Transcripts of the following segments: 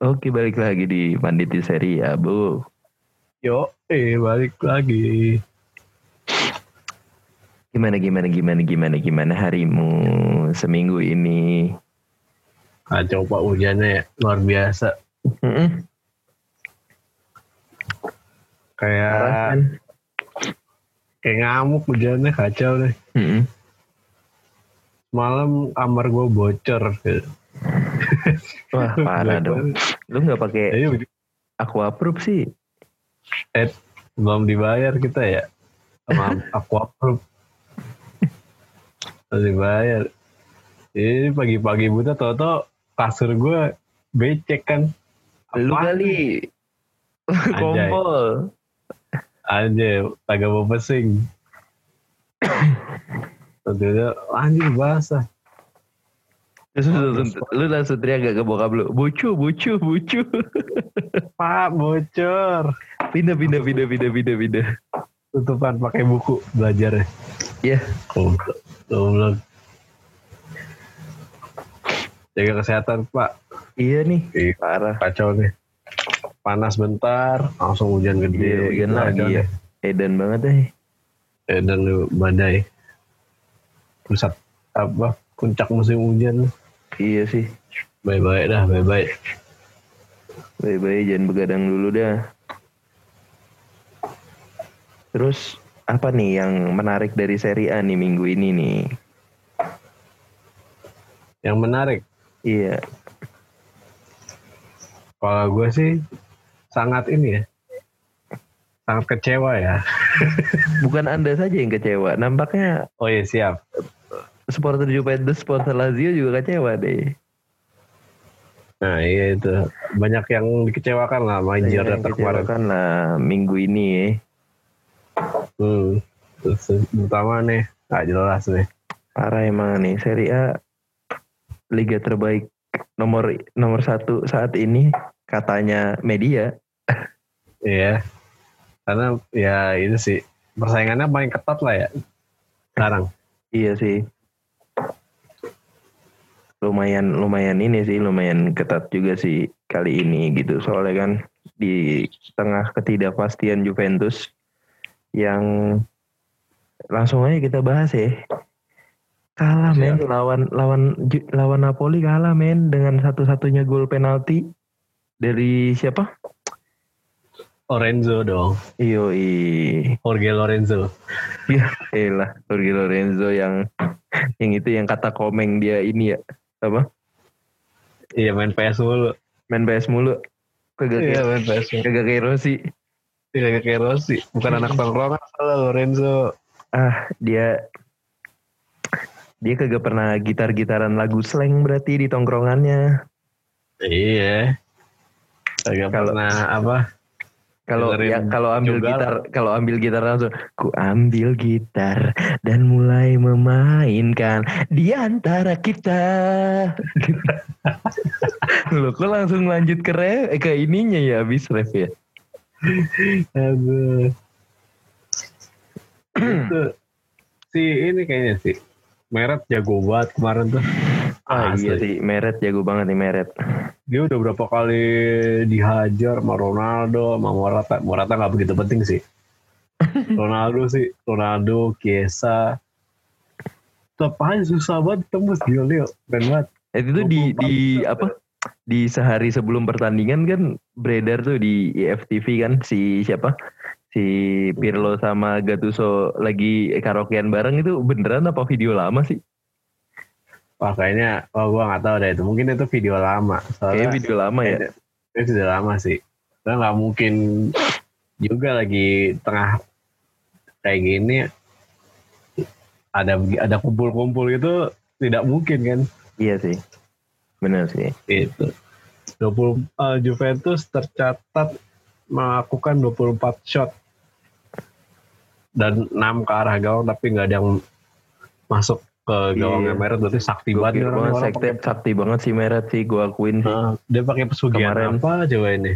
Oke, balik lagi di Panditi Seri ya, Bu. Yo, eh balik lagi. Gimana, gimana, gimana, gimana, gimana harimu seminggu ini? Kacau pak hujannya luar biasa. Mm-mm. Kayak Parah kan? kayak ngamuk hujannya kacau deh. Mm-mm. Malam kamar gue bocor. Wah, parah dong. Lu nggak pakai Ayo, aquaproof sih? eh, belum dibayar kita ya sama Aquaproof. Belum dibayar. Ini pagi-pagi buta tau-tau kasur gue becek kan. Lu Apaan? kali kompol. aja kagak mau pesing Tentunya anjing basah Terus lu langsung, lu langsung teriak gak ke bokap lu? Bucu, bucu, bucu. Pak bocor pindah, pindah, pindah, pindah, pindah, pindah. tutupan pakai buku belajar Ya, goblok goblok jaga kesehatan pak iya nih. Ih, Parah. kacau nih panas bentar langsung hujan gede Iya, hujan Gitu lagi aja ya. Edan banget deh. Eh, dan lu badai pusat apa puncak musim hujan Iya sih. bye bye dah bye bye Bye-bye, jangan begadang dulu dah. Terus apa nih yang menarik dari seri A nih minggu ini nih? yang menarik Iya, Kalau gue sih sangat ini ya, sangat kecewa ya. bukan Anda saja yang kecewa. Nampaknya Oh iya siap. Supporter Juventus, supporter Lazio juga kecewa deh. Nah iya itu banyak yang dikecewakan lah main Banyak Jakarta kemarin. lah minggu ini ya. Hmm. Terus pertama nih nggak jelas nih. Parah emang nih Serie A liga terbaik nomor nomor satu saat ini katanya media. Iya. Karena ya itu sih persaingannya paling ketat lah ya sekarang. Iya sih. Lumayan lumayan ini sih lumayan ketat juga sih kali ini gitu. Soalnya kan di tengah ketidakpastian Juventus yang langsung aja kita bahas ya. Kalah men lawan lawan lawan Napoli kalah men dengan satu-satunya gol penalti dari siapa? Lorenzo dong, Iyo Jorge Lorenzo. Ya, elah, Jorge Lorenzo yang yang itu yang kata komeng dia ini ya apa? Iya main PS mulu. Main PS mulu. Kagak Iya main PS kagak kayak Rossi. Iya kayak kayak Rossi. Bukan anak tongkrongan salah Lorenzo. Ah, dia dia kagak pernah gitar-gitaran lagu slang berarti di tongkrongannya. Iya. Kagak Kalau- pernah apa? Kalau ya kalau ambil juga gitar, kalau ambil gitar langsung ku ambil gitar dan mulai memainkan di antara kita. Loh, kok langsung lanjut ke re, eh, ke ininya ya habis ref ya. Aduh. si ini kayaknya sih. Meret jago banget kemarin tuh. Ah, Asli. iya sih, Meret jago banget nih Meret. Dia udah berapa kali dihajar sama Ronaldo, sama Morata. Morata nggak begitu penting sih. Ronaldo sih, Ronaldo, Kiesa. Tetap aja susah banget tembus gila Leo. Keren banget. Eh, Itu di di apa? Di sehari sebelum pertandingan kan beredar tuh di IFTV kan si siapa? Si Pirlo sama Gattuso lagi karaokean bareng itu beneran apa video lama sih? Wah kayaknya, oh gua nggak tahu deh itu. Mungkin itu video lama. Kayaknya Soalnya video lama ya. itu sudah lama sih. Karena nggak mungkin juga lagi tengah kayak gini ada ada kumpul-kumpul itu tidak mungkin kan Iya sih. Bener sih. itu 20 eh, Juventus tercatat melakukan 24 shot dan 6 ke arah gawang tapi nggak ada yang masuk ke gawangnya. Meret berarti sakti banget nih orang, sakti, sakti banget sih Meret sih gue akuin sih. Nah, dia pakai pesugihan Kemarin. apa coba ini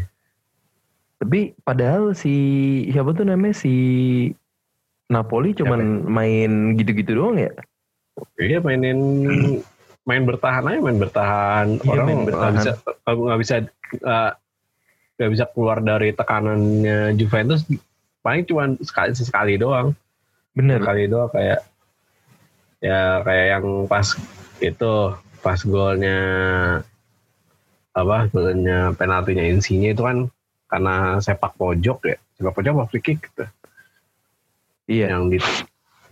Tapi padahal si siapa tuh namanya si Napoli cuman main gitu-gitu doang ya. Iya mainin main bertahan aja main bertahan Iya, orang main nggak bertahan. bisa kalau nggak bisa uh, gak bisa keluar dari tekanannya Juventus paling cuma sekali sekali doang Bener. sekali doang kayak ya kayak yang pas itu pas golnya apa golnya penaltinya Insigne itu kan karena sepak pojok ya sepak pojok apa free kick gitu Iya. yang di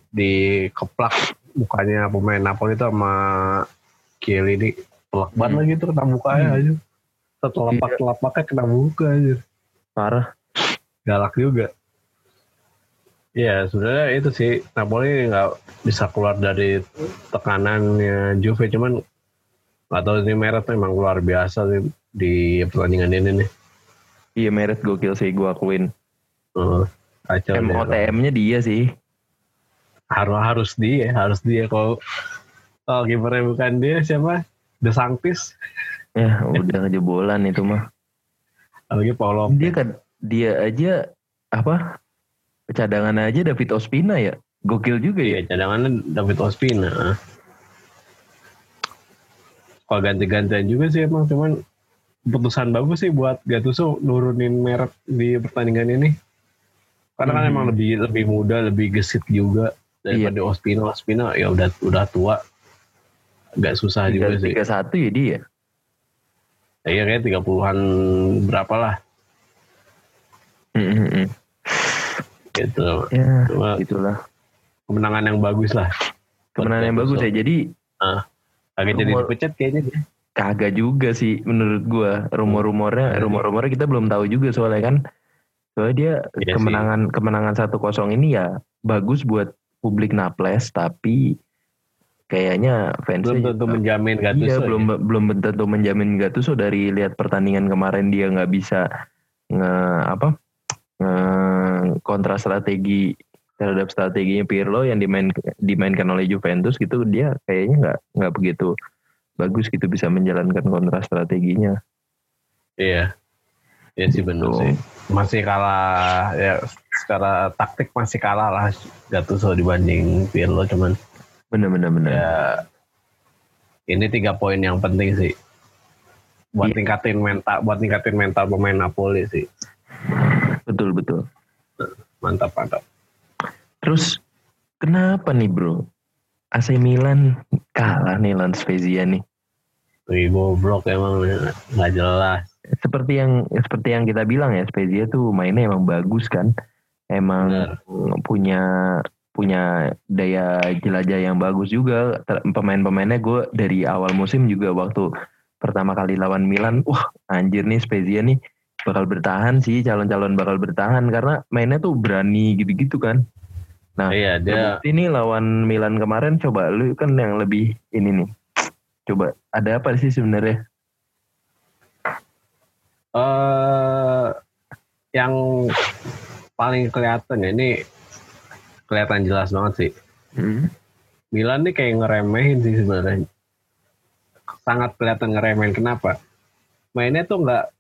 di keplak mukanya pemain Napoli itu sama Chiellini pelak banget Hmm. lagi tuh kena mukanya Hmm. aja setelapak telapaknya kena muka aja Parah. galak juga ya sebenarnya itu sih Napoli nggak bisa keluar dari tekanannya Juve cuman nggak tahu ini Meret memang luar biasa sih di pertandingan ini nih Iya Meret gokil sih gue akuin. Uh. MOTM-nya dia sih. harus harus dia harus dia kalau kalau kipernya bukan dia siapa De Sanctis Ya udah kejebolan itu mah. lagi Paulo Dia kan dia aja apa cadangan aja David Ospina ya. Gokil juga ya. Iya, cadangannya David Ospina. Kalau ganti-gantian juga sih emang cuman keputusan bagus sih buat Gattuso nurunin merek di pertandingan ini. Karena kan Hmm. emang lebih lebih muda, lebih gesit juga daripada Ospina. Ospina ya udah udah tua. Agak susah juga sih. Tiga satu ya dia. Iya kayak 30-an berapa lah Mm, mm, mm. Gitu. Ya Cuma itulah kemenangan yang bagus lah. kemenangan yang bagus ya. Jadi Agak jadi dipecat kayaknya dia. kagak juga sih menurut gua rumor-rumornya Hmm. rumor-rumornya kita belum tahu juga soalnya kan soalnya dia Iya sih. kemenangan kemenangan satu kosong ini ya bagus buat publik Naples tapi kayaknya fansnya Belum tentu juga- menjamin Gattuso. iya ya. belum belum tentu menjamin Gattuso dari lihat pertandingan kemarin dia nggak bisa nge apa nge kontra strategi terhadap strateginya Pirlo yang dimain dimainkan oleh Juventus gitu dia kayaknya nggak nggak begitu bagus gitu bisa menjalankan kontra strateginya Iya. Iya sih benar Gitu. sih. Masih kalah ya secara taktik masih kalah lah Gattuso dibanding Pirlo cuman bener bener bener ya ini tiga poin yang penting sih buat Iya. tingkatin mental buat tingkatin mental pemain Napoli sih betul betul mantap mantap terus kenapa nih bro? AC Milan kalah nih lawan Spezia nih. Wih goblok emang nggak jelas. Seperti yang seperti yang kita bilang ya Spezia tuh mainnya emang bagus kan. Emang Benar. punya punya daya jelajah yang bagus juga. Pemain-pemainnya gue dari awal musim juga waktu pertama kali lawan Milan wah anjir nih Spezia nih bakal bertahan sih calon-calon bakal bertahan karena mainnya tuh berani gitu-gitu kan Nah, iya dia nih lawan Milan kemarin coba lu kan yang lebih ini nih coba ada apa sih sebenarnya eh yang paling kelihatan ya ini kelihatan jelas banget sih Hmm. Milan nih kayak ngeremehin sih sebenarnya. Sangat kelihatan ngeremehin. Kenapa? Mainnya tuh nggak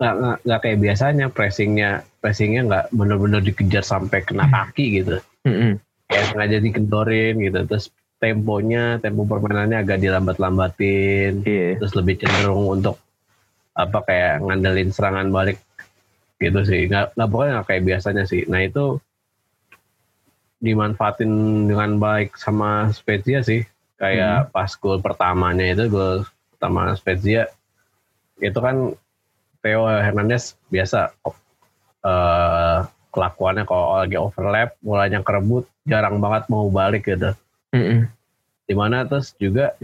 nggak nggak- nggak kayak biasanya pressingnya pressingnya nggak bener-bener dikejar sampai kena kaki gitu. Mm-mm. Kayak sengaja dikendorin gitu. Terus temponya, tempo permainannya agak dilambat-lambatin. Iya. Terus lebih cenderung untuk apa kayak ngandelin serangan balik gitu sih. Nggak, nggak pokoknya nggak kayak biasanya sih. Nah itu dimanfaatin dengan baik sama Spezia sih. Kayak pas gol pertamanya itu gol pertama Spezia itu kan Theo Hernandez biasa eh kelakuannya kalau lagi overlap mulanya kerebut jarang banget mau balik gitu. Mm-mm. Di mana terus juga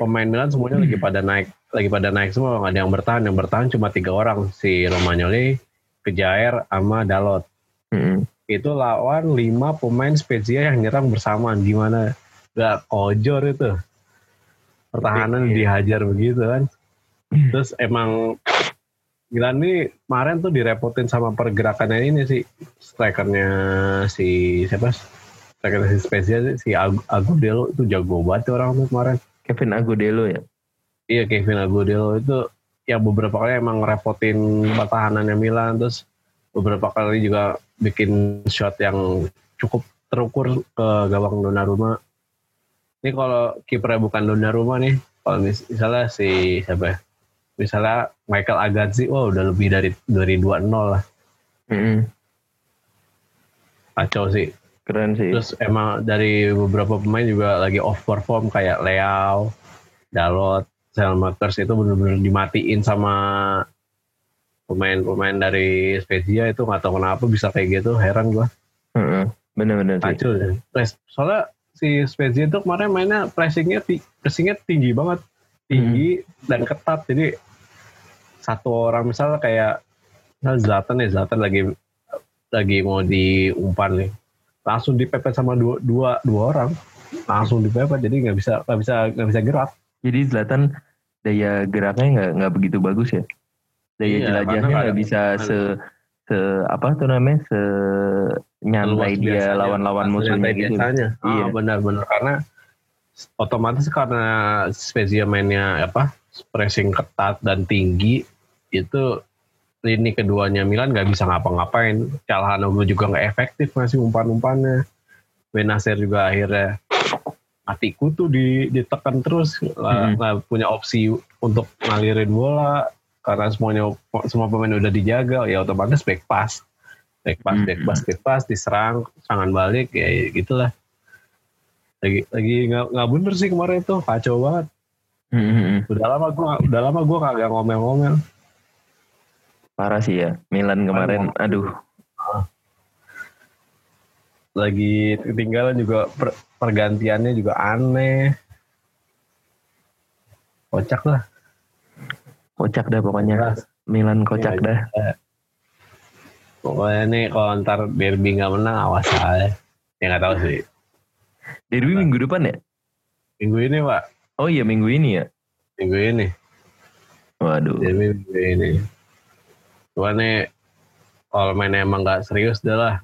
pemain Milan semuanya lagi pada naik lagi pada naik semua nggak ada yang bertahan yang bertahan cuma tiga orang si Romagnoli, Kejair, sama Dalot Mm-mm. itu lawan lima pemain Spezia yang nyerang bersamaan gimana gak kojor itu pertahanan Iya. dihajar begitu kan terus emang Milan nih kemarin tuh direpotin sama pergerakannya ini sih strikernya si siapa strikernya si Spezia sih, si Ag- Agudelo itu jago banget tuh orang tuh kemarin Kevin Agudelo ya Iya Kevin Agudelo itu yang beberapa kali emang ngerepotin pertahanannya Milan terus beberapa kali juga bikin shot yang cukup terukur ke gawang Donnarumma. Ini kalau kipernya bukan Donnarumma nih, kalau mis- misalnya si siapa ya? Misalnya Michael Agazzi, wah udah lebih dari dari 2-0 lah. Mm-mm. Kacau sih. Keren sih. Terus emang dari beberapa pemain juga lagi off perform kayak Leao, Dalot, Selmakers itu benar-benar dimatiin sama pemain-pemain dari Spezia itu nggak tahu kenapa bisa kayak gitu heran gua Heeh. Bener-bener sih. kacau soalnya si Spezia itu kemarin mainnya pressingnya pressingnya tinggi banget tinggi dan ketat jadi satu orang misalnya kayak misalnya Zlatan ya Zlatan lagi lagi mau diumpan nih langsung dipepet sama dua dua, dua orang langsung dipepet jadi nggak bisa nggak bisa nggak bisa gerak Jadi Zlatan daya geraknya nggak nggak begitu bagus ya. Daya Iya, jelajahnya nggak ada- bisa se se apa tuh namanya se nyantai dia lawan-lawan musuhnya gitu. biasanya. Iya. Ah, benar-benar karena otomatis karena Spezia mainnya apa pressing ketat dan tinggi itu lini keduanya Milan nggak bisa ngapa-ngapain. Calhanoglu juga nggak efektif ngasih umpan-umpannya. Benacer juga akhirnya mati kutu di ditekan terus Mhm. nggak punya opsi untuk ngalirin bola karena semuanya semua pemain udah dijaga ya otomatis back pass back pass back Mhm. pass back pass diserang serangan balik ya gitulah lagi lagi nggak bener sih kemarin itu kacau banget Mm-mm. udah lama gua udah lama gua kagak ngomel-ngomel Parah sih ya. Milan kemarin, aduh. lagi ketinggalan juga per- pergantiannya juga aneh kocak lah Kocak dah pokoknya. Milan kocak Iya, dah. pokoknya nih kalau ntar derby nggak menang awas aja ya nggak tahu sih Derby minggu depan ya? minggu ini pak Oh iya minggu ini ya. minggu ini Waduh. derby minggu ini cuma nih kalau mainnya emang nggak serius dah lah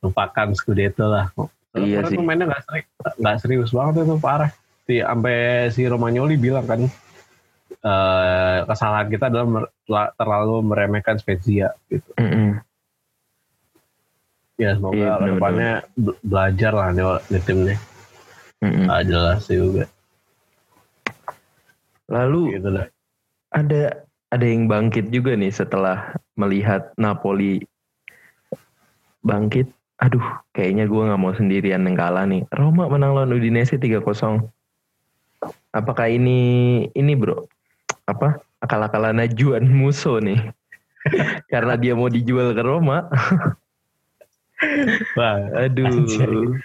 lupakan Scudetto lah Iya Kemarin sih. mainnya nggak serius nggak serius banget itu parah si sampai si Romagnoli bilang kan eh, kesalahan kita adalah mer- terlalu meremehkan Spezia gitu Mm-mm. ya semoga Iya, bener-bener. ke depannya be- belajar lah nih di tim nih Mm-mm. nggak jelas juga Lalu gitu ada ada yang bangkit juga nih setelah melihat Napoli bangkit. Aduh, kayaknya gue nggak mau sendirian yang kalah nih. Roma menang lawan Udinese 3-0. Apakah ini ini bro? Apa akal-akalan Juan Musso nih? Karena dia mau dijual ke Roma. Wah, Aduh, Anjay.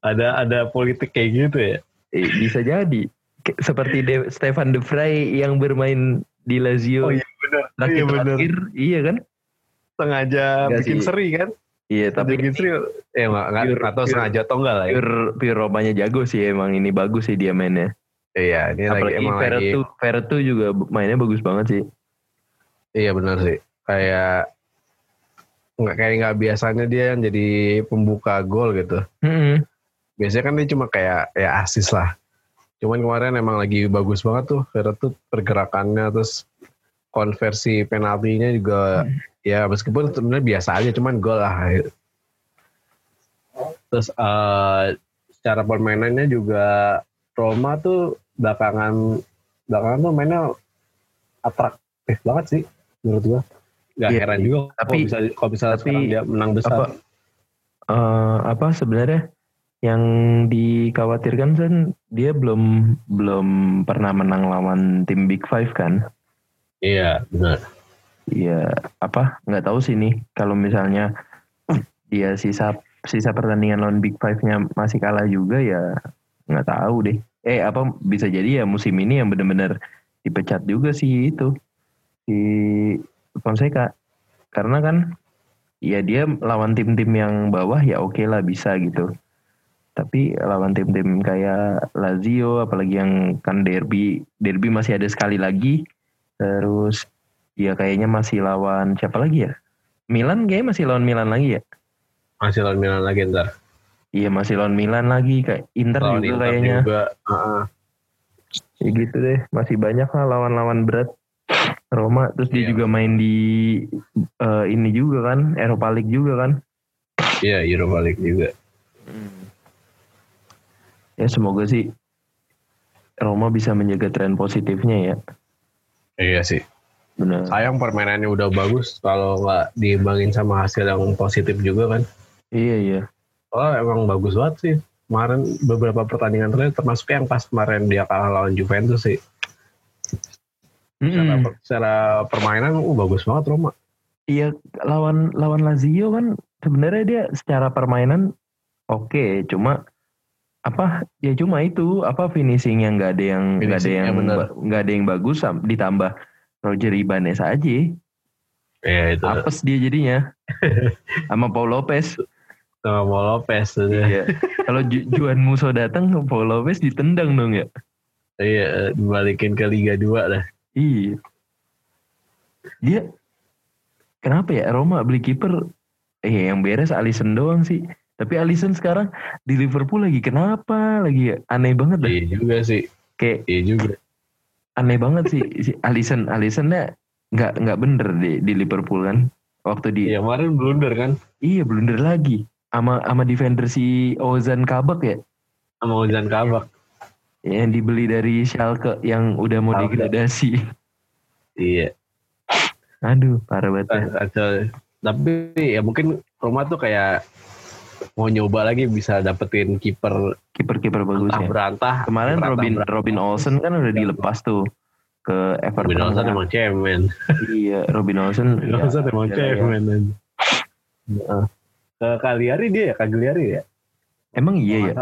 ada ada politik kayak gitu ya Eh, bisa jadi. Seperti De- Stefan De Vrij yang bermain di Lazio Oh iya benar. terakhir Iya terakhir, iya kan? Sengaja Enggak bikin sih. seri kan? Iya, tapi bikin seri. Eh nggak nggak tahu pure- sengaja atau enggak lah ya. pure pure Romanya jago sih emang ini bagus sih dia mainnya. Iya, ini lagi Apalagi emang lagi. Vertu, Vertu juga mainnya bagus banget sih. Iya benar sih. Kayak nggak kayak nggak biasanya dia yang jadi pembuka gol gitu. Mm-mm. Biasanya kan dia cuma kayak ya asis lah. Cuman kemarin emang lagi bagus banget tuh Vertu pergerakannya terus konversi penaltinya juga ya meskipun sebenarnya biasa aja cuman gol lah. Terus eh, secara permainannya juga Roma tuh belakangan belakangan tuh mainnya atraktif banget sih menurut gua. Gak Iya, heran juga tapi- kalau bisa kalau bisa tapi sekarang dia menang besar. Apa eh, apa sebenarnya yang dikhawatirkan kan dia belum belum pernah menang lawan tim Big Five kan? Iya benar. Iya apa nggak tahu sih nih kalau misalnya dia sisa sisa pertandingan lawan Big Five-nya masih kalah juga ya nggak tahu deh. Eh apa bisa jadi ya musim ini yang benar-benar dipecat juga sih itu si Fonseca karena kan ya dia lawan tim-tim yang bawah ya oke lah bisa gitu. Tapi lawan tim-tim kayak Lazio apalagi yang kan derby derby masih ada sekali lagi terus ya kayaknya masih lawan siapa lagi ya? Milan kayaknya masih lawan Milan lagi ya? Masih lawan Milan lagi ntar. Iya masih lawan Milan lagi kayak Inter Lawan juga Inter kayaknya. juga. Heeh. Ya gitu deh, masih banyak lah lawan-lawan berat. Roma terus dia Iya. juga main di eh, ini juga kan, Eropa League juga kan. Iya Europa League juga. Ya semoga sih Roma bisa menjaga tren positifnya ya. Iya sih. Benar. Sayang permainannya udah bagus kalau nggak diimbangin sama hasil yang positif juga kan. Iya iya. Oh emang bagus banget sih. Kemarin beberapa pertandingan terakhir termasuk yang pas kemarin dia kalah lawan Juventus sih. Secara, Mm-mm. secara permainan uh bagus banget Roma. Iya lawan lawan Lazio kan sebenarnya dia secara permainan oke, cuma apa? Ya cuma itu. Apa finishingnya nggak ada yang nggak ada yang nggak ada yang bagus ditambah Roger Ibanez aja. Iya itu. apes dia jadinya. Sama Paul Lopez. Sama Paul Lopez. Iya. kalau Ju- Juan Musso datang Paul Lopez ditendang dong ya. Iya dibalikin ke Liga 2 dah. iya. Dia kenapa ya? Roma beli kiper eh yang beres Alisson doang sih tapi Alisson sekarang di Liverpool lagi kenapa lagi ya aneh banget dah Iya juga sih. kayak Iya juga. aneh banget sih si Alisson Alissonnya nggak nggak bener di di Liverpool kan waktu di Iya kemarin blunder kan. iya blunder lagi sama sama defender si Ozan Kabak ya Sama Ozan Kabak. yang dibeli dari Schalke yang udah mau Schalke. degradasi Iya. aduh parah banget ya. Tapi ya mungkin Roma tuh kayak mau nyoba lagi bisa dapetin kiper kiper-kiper bagus antah ya berantah. kemarin berantah Robin berantah. Robin Olsen kan udah dilepas tuh ke Robin Everton Olsen kan. emang cemen. iya Robin Olsen Robin ya, Olsen emang ya, ya. cemen. Ke Cagliari dia ya, Cagliari ya. emang iya ya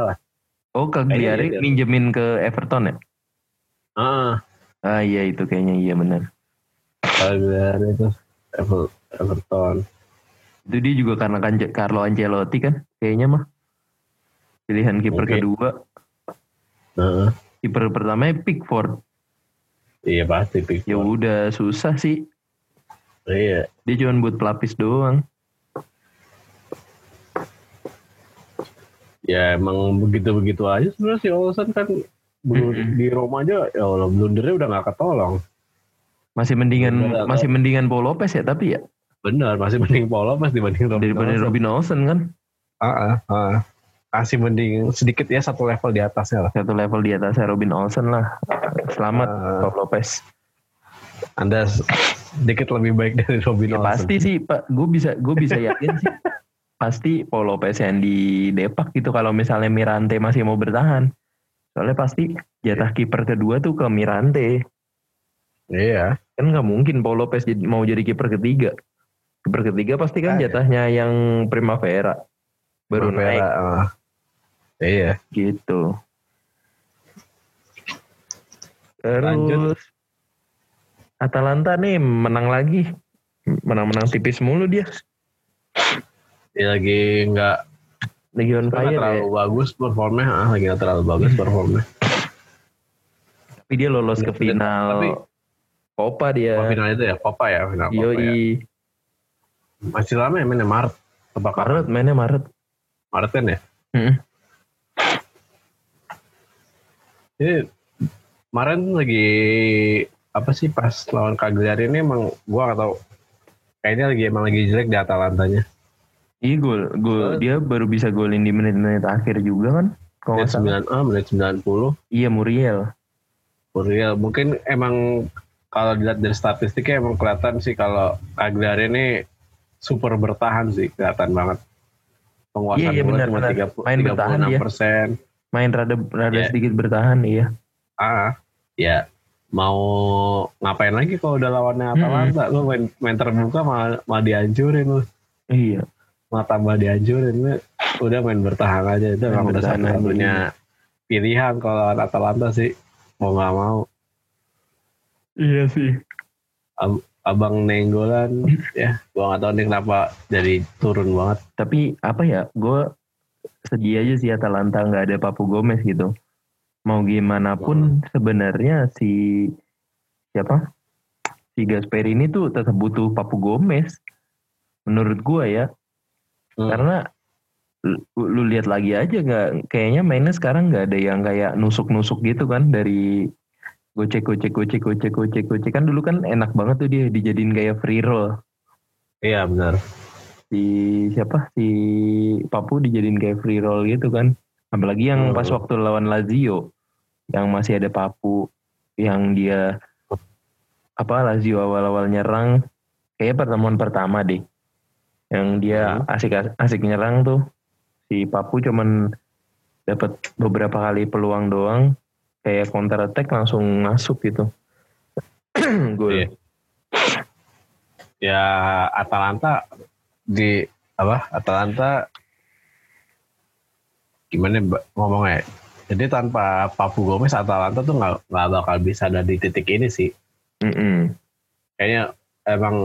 oh Cagliari Kayaknya iya. minjemin ke Everton ya Ah, ah iya itu kayaknya iya benar Cagliari itu Ever- Everton. Itu dia juga karena kan Carlo Ancelotti kan kayaknya mah. Pilihan kiper kedua, Heeh. kiper pertamanya Pickford. Iya pasti Ya Pickford. udah susah sih. Iya. Dia cuma buat pelapis doang. Ya emang begitu-begitu aja sebenarnya si Olsen kan belu- Mm-mm. di Roma aja ya Allah blundernya udah gak ketolong. Masih mendingan Bener, masih mendingan Paul Lopez ya tapi ya Benar, masih mending Paul Lopez dibanding Robin daripada Olsen. Robin Olsen kan Ah, ah, ah. Masih mending sedikit ya satu level di atasnya lah. satu level di atasnya Robin Olsen lah. Selamat. Paul Lopez. Anda sedikit lebih baik dari Robin Ya, Olsen. pasti sih Pak, gue bisa gue bisa yakin sih pasti Paul Lopez yang di Depak gitu kalau misalnya Mirante masih mau bertahan. Soalnya pasti jatah kiper kedua tuh ke Mirante. Iya. Kan nggak mungkin Paul Lopez mau jadi kiper ketiga. Kiper ketiga pasti kan Ah, iya. jatahnya yang Primavera. Baru naik ah. Iya. gitu. Lanjut. Terus Atalanta nih menang lagi. Menang-menang tipis mulu dia. Dia lagi nggak Lagi on fire ya. terlalu bagus performnya, ah, lagi nggak terlalu bagus performnya. Tapi dia lolos ke final tapi- Copa dia. Oh, final itu ya, Copa ya, final Copa ya. Yoi. Masih lama ya mainnya Maret. Tebak Maret mainnya Maret. Maret kan ya? Mm. Ini kemarin lagi apa sih pas lawan Cagliari ini emang gua nggak tahu kayaknya lagi emang lagi jelek di Atalantanya. Iya gol, gol Oh. dia baru bisa golin di menit-menit akhir juga kan? Kalau Menit salah. 9 ah, menit 90. Iya Muriel. Muriel mungkin emang kalau dilihat dari statistiknya emang kelihatan sih kalau Cagliari ini super bertahan sih kelihatan banget. Penguasaan Iya, iya, bola benar, cuma benar. 30, Main bertahan 36 dia. persen. Main rada rada Iya. sedikit bertahan iya. Ah, ya mau ngapain lagi kalau udah lawannya Atalanta lu main, main terbuka malah, malah dihancurin lu Iya. malah tambah dihancurin lu udah main bertahan aja itu Main emang udah bertahan satu-satunya pilihan kalau lawan Atalanta sih mau nggak mau Iya sih. Abang nenggolan ya gua nggak tahu nih kenapa jadi turun banget Tapi apa ya? Gue sedih aja sih Atalanta nggak ada Papu Gomez gitu. Mau gimana pun sebenarnya si siapa? Si Gasper ini tuh tetap butuh Papu Gomez. Menurut gue ya. Hmm. Karena lu, lu lihat lagi aja nggak kayaknya mainnya sekarang nggak ada yang kayak nusuk-nusuk gitu kan dari gocek gocek gocek gocek gocek gocek. Kan dulu kan enak banget tuh dia dijadiin kayak free roll. Iya benar. Si siapa? Si Papu dijadiin kayak free roll gitu kan. Apalagi yang Hmm. pas waktu lawan Lazio yang masih ada Papu yang dia apa Lazio awal-awal nyerang. Kayak pertemuan pertama deh. Yang dia Hmm. asik asik nyerang tuh. Si Papu cuman dapat beberapa kali peluang doang kayak counter attack langsung masuk gitu gol Iya. ya Atalanta di apa Atalanta gimana ngomongnya jadi tanpa Papu Gomez Atalanta tuh nggak nggak bakal bisa ada di titik ini sih Mm-mm. kayaknya emang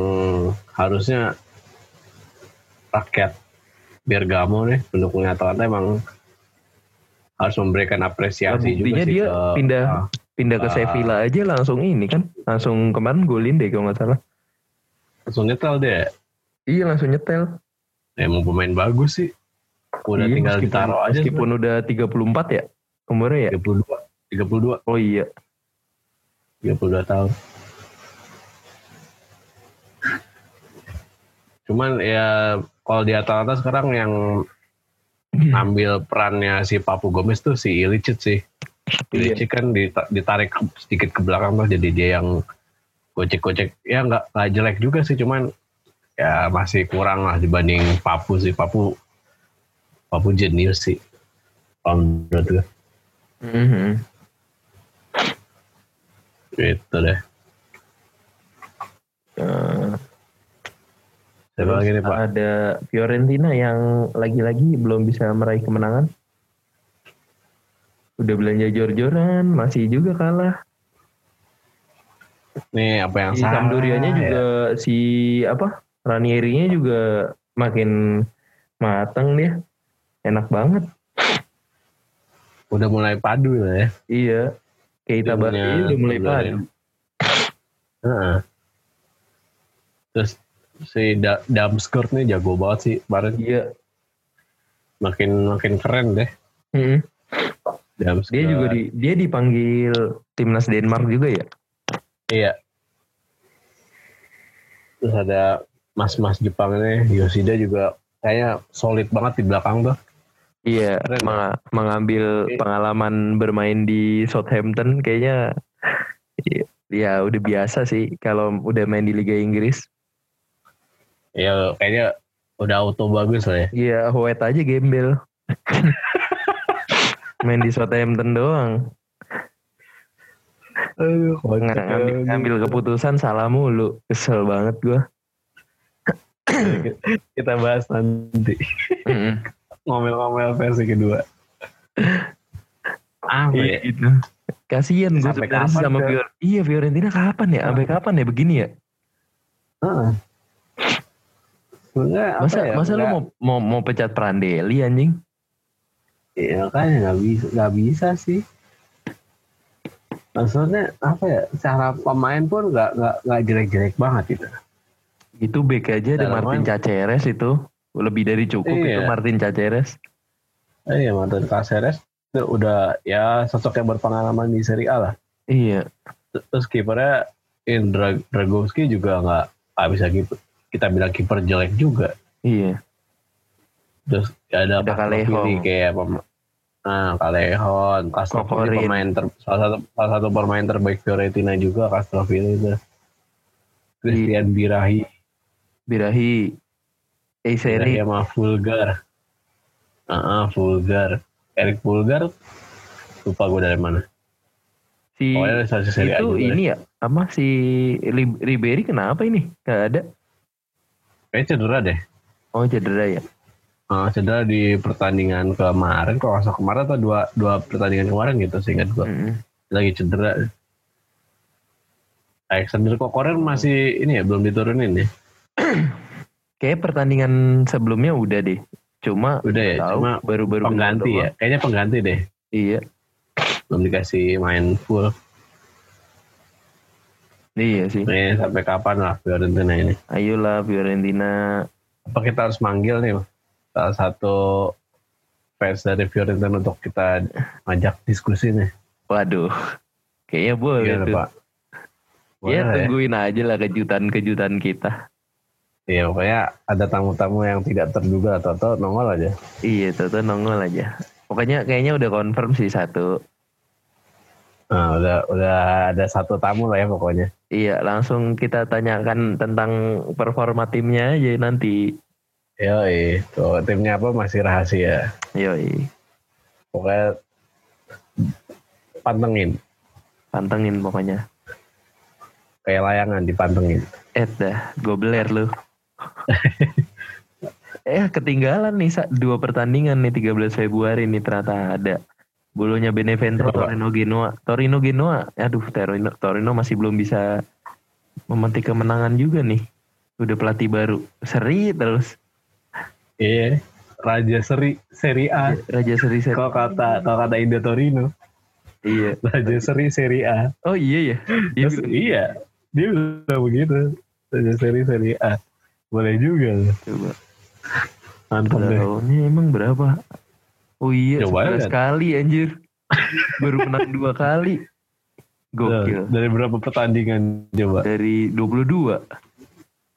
harusnya rakyat Bergamo nih pendukungnya Atalanta emang harus memberikan apresiasi Nah, juga sih dia ke- pindah ah, pindah ke Ah. Sevilla aja langsung ini kan. Langsung kemarin golin deh kalau nggak salah. Langsung nyetel deh. Iya langsung nyetel. Emang pemain bagus sih. Udah Iya, tinggal meskipun, ditaruh aja meskipun udah 34 ya umurnya ya? 32 32 oh iya. 32 tahun. Cuman ya kalau di Atalanta sekarang yang ambil perannya si Papu Gomez tuh si Ilicic sih. Iya. Ilicic kan dita- ditarik sedikit ke belakang tuh jadi dia yang gocek-gocek. Ya nggak nggak jelek juga sih cuman ya masih kurang lah dibanding Papu sih. Papu Papu jenius sih. Menurut gue Mhm. gitu deh. Eh, siapa lagi nih Pak. ada Fiorentina yang lagi-lagi belum bisa meraih kemenangan. Udah belanja jor-joran masih juga kalah. Nih apa yang si salah? Sampdorianya ya? juga si apa Ranierinya juga makin mateng dia. Enak banget. Udah mulai padu lah ya. Iya. Keita Dia Bardi punya udah mulai padu. Heeh. terus si da Damskurt nih jago banget sih kemarin iya makin makin keren deh. Damskurt dia juga di dia dipanggil timnas Denmark juga ya iya terus ada mas-mas Jepang ini Yoshida juga kayaknya solid banget di belakang tuh Iya, Keren. mengambil Oke. pengalaman bermain di Southampton kayaknya ya, ya udah biasa sih kalau udah main di Liga Inggris. Ya kayaknya udah auto bagus lah ya Iya, Hoet aja gembel. main di Southampton doang. Aduh, Nggak ngambil, ngambil keputusan salah mulu. Kesel banget gua. kita bahas nanti ngomel-ngomel versi kedua apa Iya ya gitu. Kasian gue sebenarnya sama Fer? Fior- Iya Fiorentina kapan ya? Sampai kapan ya begini ya? Heeh. Sebenarnya apa Masa ya, masa lu nggak- mau mau mau pecat Prandelli anjing? Iya kan nggak bisa nggak bisa sih. Maksudnya apa ya? Cara pemain pun nggak nggak nggak jelek-jelek banget gitu. Itu back aja ada Martin main. Caceres itu lebih dari cukup Iya. itu Martin Caceres. Iya Martin Caceres itu udah ya sosok yang berpengalaman di Serie A lah. Iya, Terus kipernya Indra Dragovski juga nggak bisa kiper. Kita bilang kiper jelek juga. iya. Terus ya ada Ada Callejon. kayak pem- Nah, Callejon, Castrovili Kokorin. pemain ter, salah satu salah satu pemain terbaik Fiorentina juga Castrovili itu. Christian Birahi, Birahi, Birahi Eiseri, sama Vulgar. Ah, Vulgar. Eric Vulgar lupa gue dari mana. si Pokoknya dari Serie A itu ini ya, apa si Ribery kenapa ini? Gak ada. Kayaknya cedera deh. Oh cedera ya. Ah, cedera di pertandingan kemarin, kalau nggak salah kemarin atau dua, dua pertandingan kemarin gitu seingat gue. Mm-mm. Lagi cedera. Alexander Kokoren masih ini ya belum diturunin ya. Kayak pertandingan sebelumnya udah deh. Cuma Udah ya, tahu cuma baru-baru pengganti ya. Kayaknya pengganti deh. Iya, Belum dikasih main full. Iya sih. Nih sampai kapan lah Fiorentina ini. Ayolah Fiorentina. Apa kita harus manggil nih salah satu fans dari Fiorentina untuk kita ajak diskusi nih. Waduh, kayaknya boleh Gimana tuh. Pak? Ya Boleh ya? tungguin aja lah kejutan-kejutan kita. Iya pokoknya ada tamu-tamu yang tidak terduga atau nongol aja. Iya, Toto nongol aja. Pokoknya kayaknya udah confirm sih satu. Nah, udah udah ada satu tamu lah ya pokoknya. Iya, langsung kita tanyakan tentang performa timnya aja nanti. Yoi, tuh timnya apa masih rahasia. Yoi, Pokoknya pantengin, pantengin pokoknya. kayak layangan dipantengin. Eh dah, gue beler lu. eh ketinggalan nih dua pertandingan nih 13 Februari nih ternyata ada. Bolonya Benevento? Torino Genoa. Torino Genoa, aduh Torino, Torino masih belum bisa memetik kemenangan juga nih. Udah pelatih baru, seri terus. Iya, Raja Seri Seri A. Raja seri seri. Kalau kata kalau kata Indo Torino, Iya. Raja Seri Seri A. Oh iya ya. Dia Terus, bilang, iya, dia bilang begitu. Raja Seri Seri A. Boleh juga. Coba. Mantap deh. Tahunnya emang berapa? Oh iya, 11 lihat. kali anjir. Baru menang dua kali. Nah, Gokil. dari berapa pertandingan coba? Dari 22.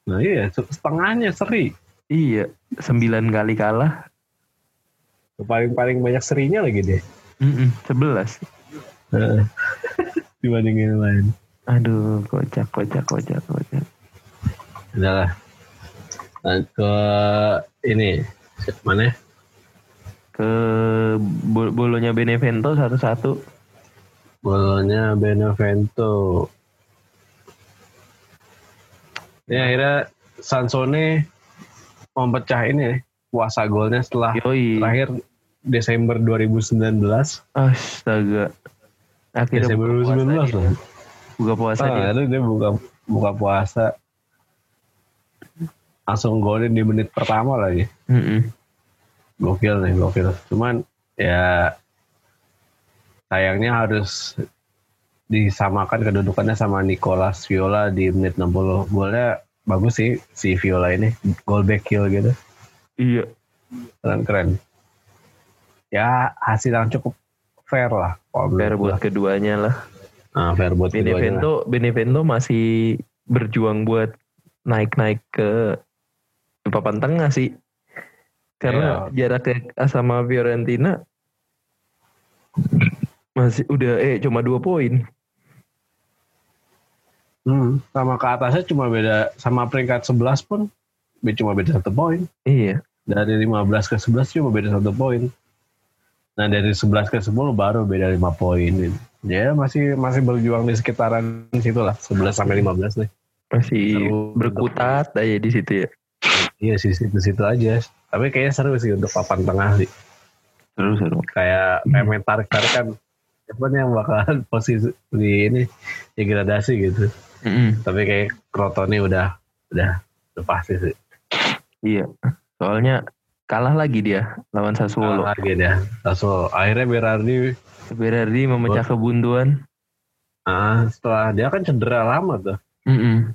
Nah iya, setengahnya seri. Iya, 9 kali kalah. Paling-paling banyak serinya lagi deh. Mm 11. Heeh. Dibandingin yang lain. Aduh, kocak, kocak, kocak, kocak. Udah lah. Nah, ke ini mana? Ke bol- bolonya Benevento satu-satu. Bolonya Benevento. Ini akhirnya Sansone mempecah ini puasa golnya setelah Yoi. terakhir Desember 2019. Astaga. Akhirnya Desember buka puasa 2019 dia. loh. Buka puasa Ah, dia. itu dia buka buka puasa. Langsung golin di menit pertama lagi. Mm-mm. Gokil nih, gokil. Cuman ya sayangnya harus disamakan kedudukannya sama Nicolas Viola di menit 60. Golnya bagus sih si Viola ini. Gol back kill gitu. Iya. Keren-keren. Ya hasil yang cukup fair lah. Fair buat keduanya lah. Nah, fair buat keduanya. Benevento, Benevento masih berjuang buat naik-naik ke papan tengah sih. Karena jaraknya sama Fiorentina masih udah eh cuma dua poin. Hmm, sama ke atasnya cuma beda sama peringkat 11 pun cuma beda satu poin. Iya. Dari 15 ke 11 cuma beda satu poin. Nah dari 11 ke 10 baru beda 5 poin. Ya masih masih berjuang di sekitaran situ lah 11 sampai 15 nih. Masih Seru. berkutat aja di situ ya. Iya sih situ-situ aja. Tapi kayaknya seru sih untuk papan tengah sih. Seru seru. Kayak kayak main tarik-tarikan. Siapa nih yang bakalan posisi di ini degradasi gitu. Mm-mm. Tapi kayak Crotone udah udah udah pasti sih. Iya. Soalnya kalah lagi dia lawan Sassuolo. Kalah lagi dia. Langsung akhirnya Berardi Berardi memecah kebuntuan. ah, setelah dia kan cedera lama tuh. Mm-mm.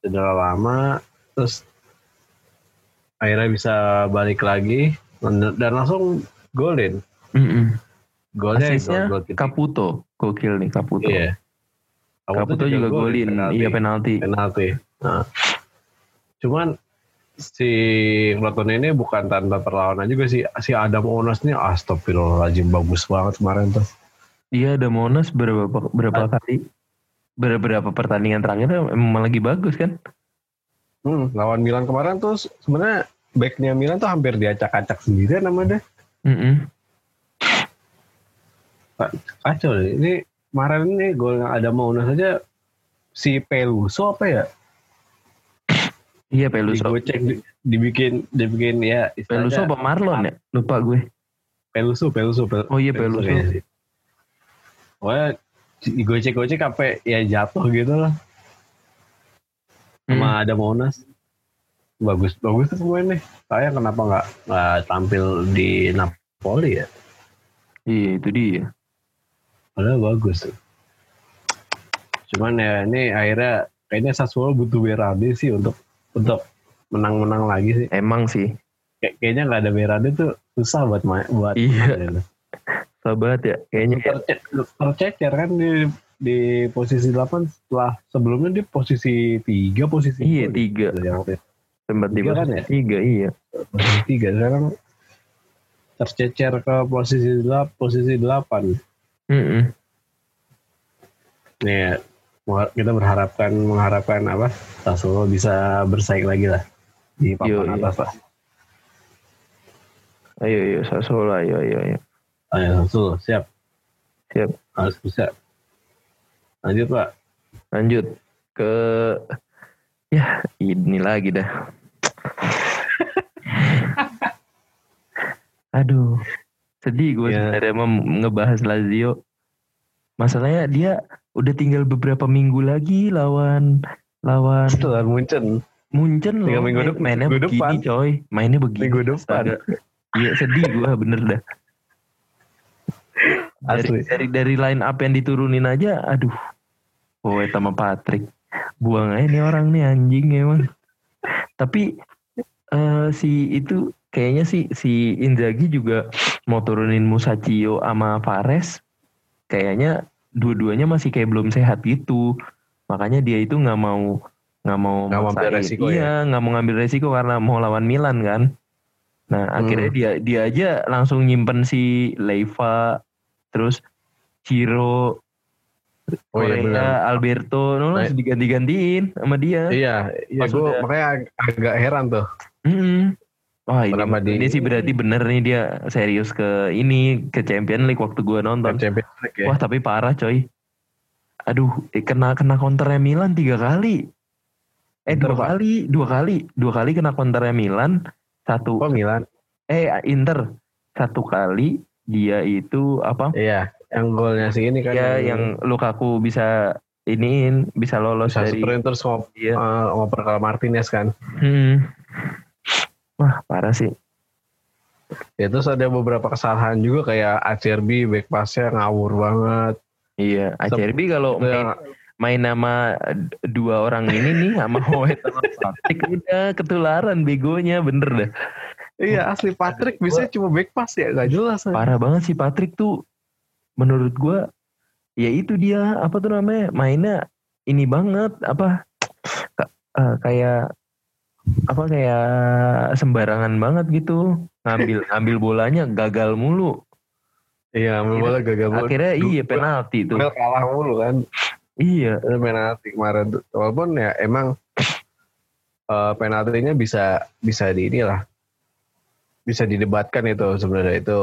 Cedera lama terus akhirnya bisa balik lagi dan langsung golin. Mm-mm. Golnya Asisnya gol, gol titik. Caputo. Gokil nih Caputo. Iya. Caputo juga golin. Iya penalti. penalti. Nah. Cuman si Crotone ini bukan tanpa perlawanan juga sih. Si Adam Onas nih astagfirullahaladzim bagus banget kemarin tuh. Iya ada Monas berapa berapa Ah. kali beberapa pertandingan terakhir emang lagi bagus kan? Hmm, lawan Milan kemarin tuh sebenarnya backnya Milan tuh hampir diacak-acak sendirian sama dia. Mm-mm. Kacau deh. Ini kemarin nih gol yang ada Maunas aja si Peluso apa ya? Iya Peluso. Digocek, di- dibikin dibikin ya Peluso apa Marlon ya? Lupa gue. Peluso, Peluso, Pel- Oh iya Peluso. sih. Pokoknya digocek-gocek sampai ya jatuh gitu lah. Hmm. Sama ada Monas. Bagus, bagus tuh pemain nih. Saya kenapa nggak nggak tampil di Napoli ya? Iya itu dia. Padahal bagus tuh. Cuman ya ini akhirnya kayaknya Sassuolo butuh Berardi sih untuk untuk menang-menang lagi sih. Emang sih. Kayak, kayaknya nggak ada Berardi tuh susah buat main buat Iya. menang gitu. Sahabat ya. Kayaknya ya. Terce- tercecer kan di di posisi 8 setelah sebelumnya di posisi 3 posisi Iya dua tiga. gitu, yang waktu itu. Sempat di Tiga kan posisi ya? tiga iya. posisi 3 sekarang tercecer ke posisi 8 posisi 8 Mm-mm. Nih, ya, kita berharapkan mengharapkan apa? Sassuolo bisa bersaing lagi lah di papan atas lah. Ayo, ayo, Sassuolo, ayo, ayo, ayo. Ayo, Sassuolo, siap. Siap. Harus bisa. Lanjut, Pak. Lanjut ke ya ini lagi dah. Aduh, sedih gue ya. sebenarnya mau ngebahas Lazio. Masalahnya dia udah tinggal beberapa minggu lagi lawan lawan setelah Munchen. Munchen loh. minggu depan. Mainnya minggu begini depan. coy. Mainnya begini. Minggu depan. Iya sedih gue bener dah. Dari, dari dari line up yang diturunin aja, aduh. Oh, sama Patrick. Buang aja nih orang nih anjing emang. Tapi uh, si itu kayaknya sih si Inzaghi juga mau turunin Musacchio sama Fares. Kayaknya dua-duanya masih kayak belum sehat gitu. Makanya dia itu nggak mau nggak mau nggak mau ambil resiko iya nggak mau ngambil resiko karena mau lawan Milan kan. Nah hmm. akhirnya dia dia aja langsung nyimpen si Leiva terus Ciro Oh iya benar. Alberto, no, nah, diganti-gantiin sama dia. Iya, iya gue makanya agak heran tuh. Mm -hmm. Wah ini, di, ini sih berarti bener nih dia serius ke ini ke Champion League waktu gue nonton. Champion League ya. Wah tapi parah coy. Aduh, eh, kena kena counternya Milan tiga kali. Eh Inter, dua kali, dua kali, dua kali kena counternya Milan. Satu. Oh Milan. Eh Inter satu kali dia itu apa? Iya, yang golnya sih ini kan. Iya, yang, yang Lukaku bisa iniin bisa lolos bisa dari sprint terus ngop, iya. uh, ngoper ke Martinez kan. Hmm. Wah parah sih. Ya terus ada beberapa kesalahan juga kayak ACRB back passnya ngawur banget. Iya, ACRB kalau main, main nama dua orang ini nih sama Hoet sama Patrick udah ketularan begonya bener dah. Iya asli Patrick bisa cuma back pass ya gak jelas. Parah banget sih Patrick tuh menurut gua ya itu dia apa tuh namanya mainnya ini banget apa kayak apa kayak sembarangan banget gitu ngambil ngambil bolanya gagal mulu. Iya ngambil bola gagal mulu. akhirnya iya penalti tuh. Kalah mulu kan. Iya. Penalti kemarin tuh. Walaupun ya emang uh, penaltinya bisa bisa di inilah bisa didebatkan itu sebenarnya. Itu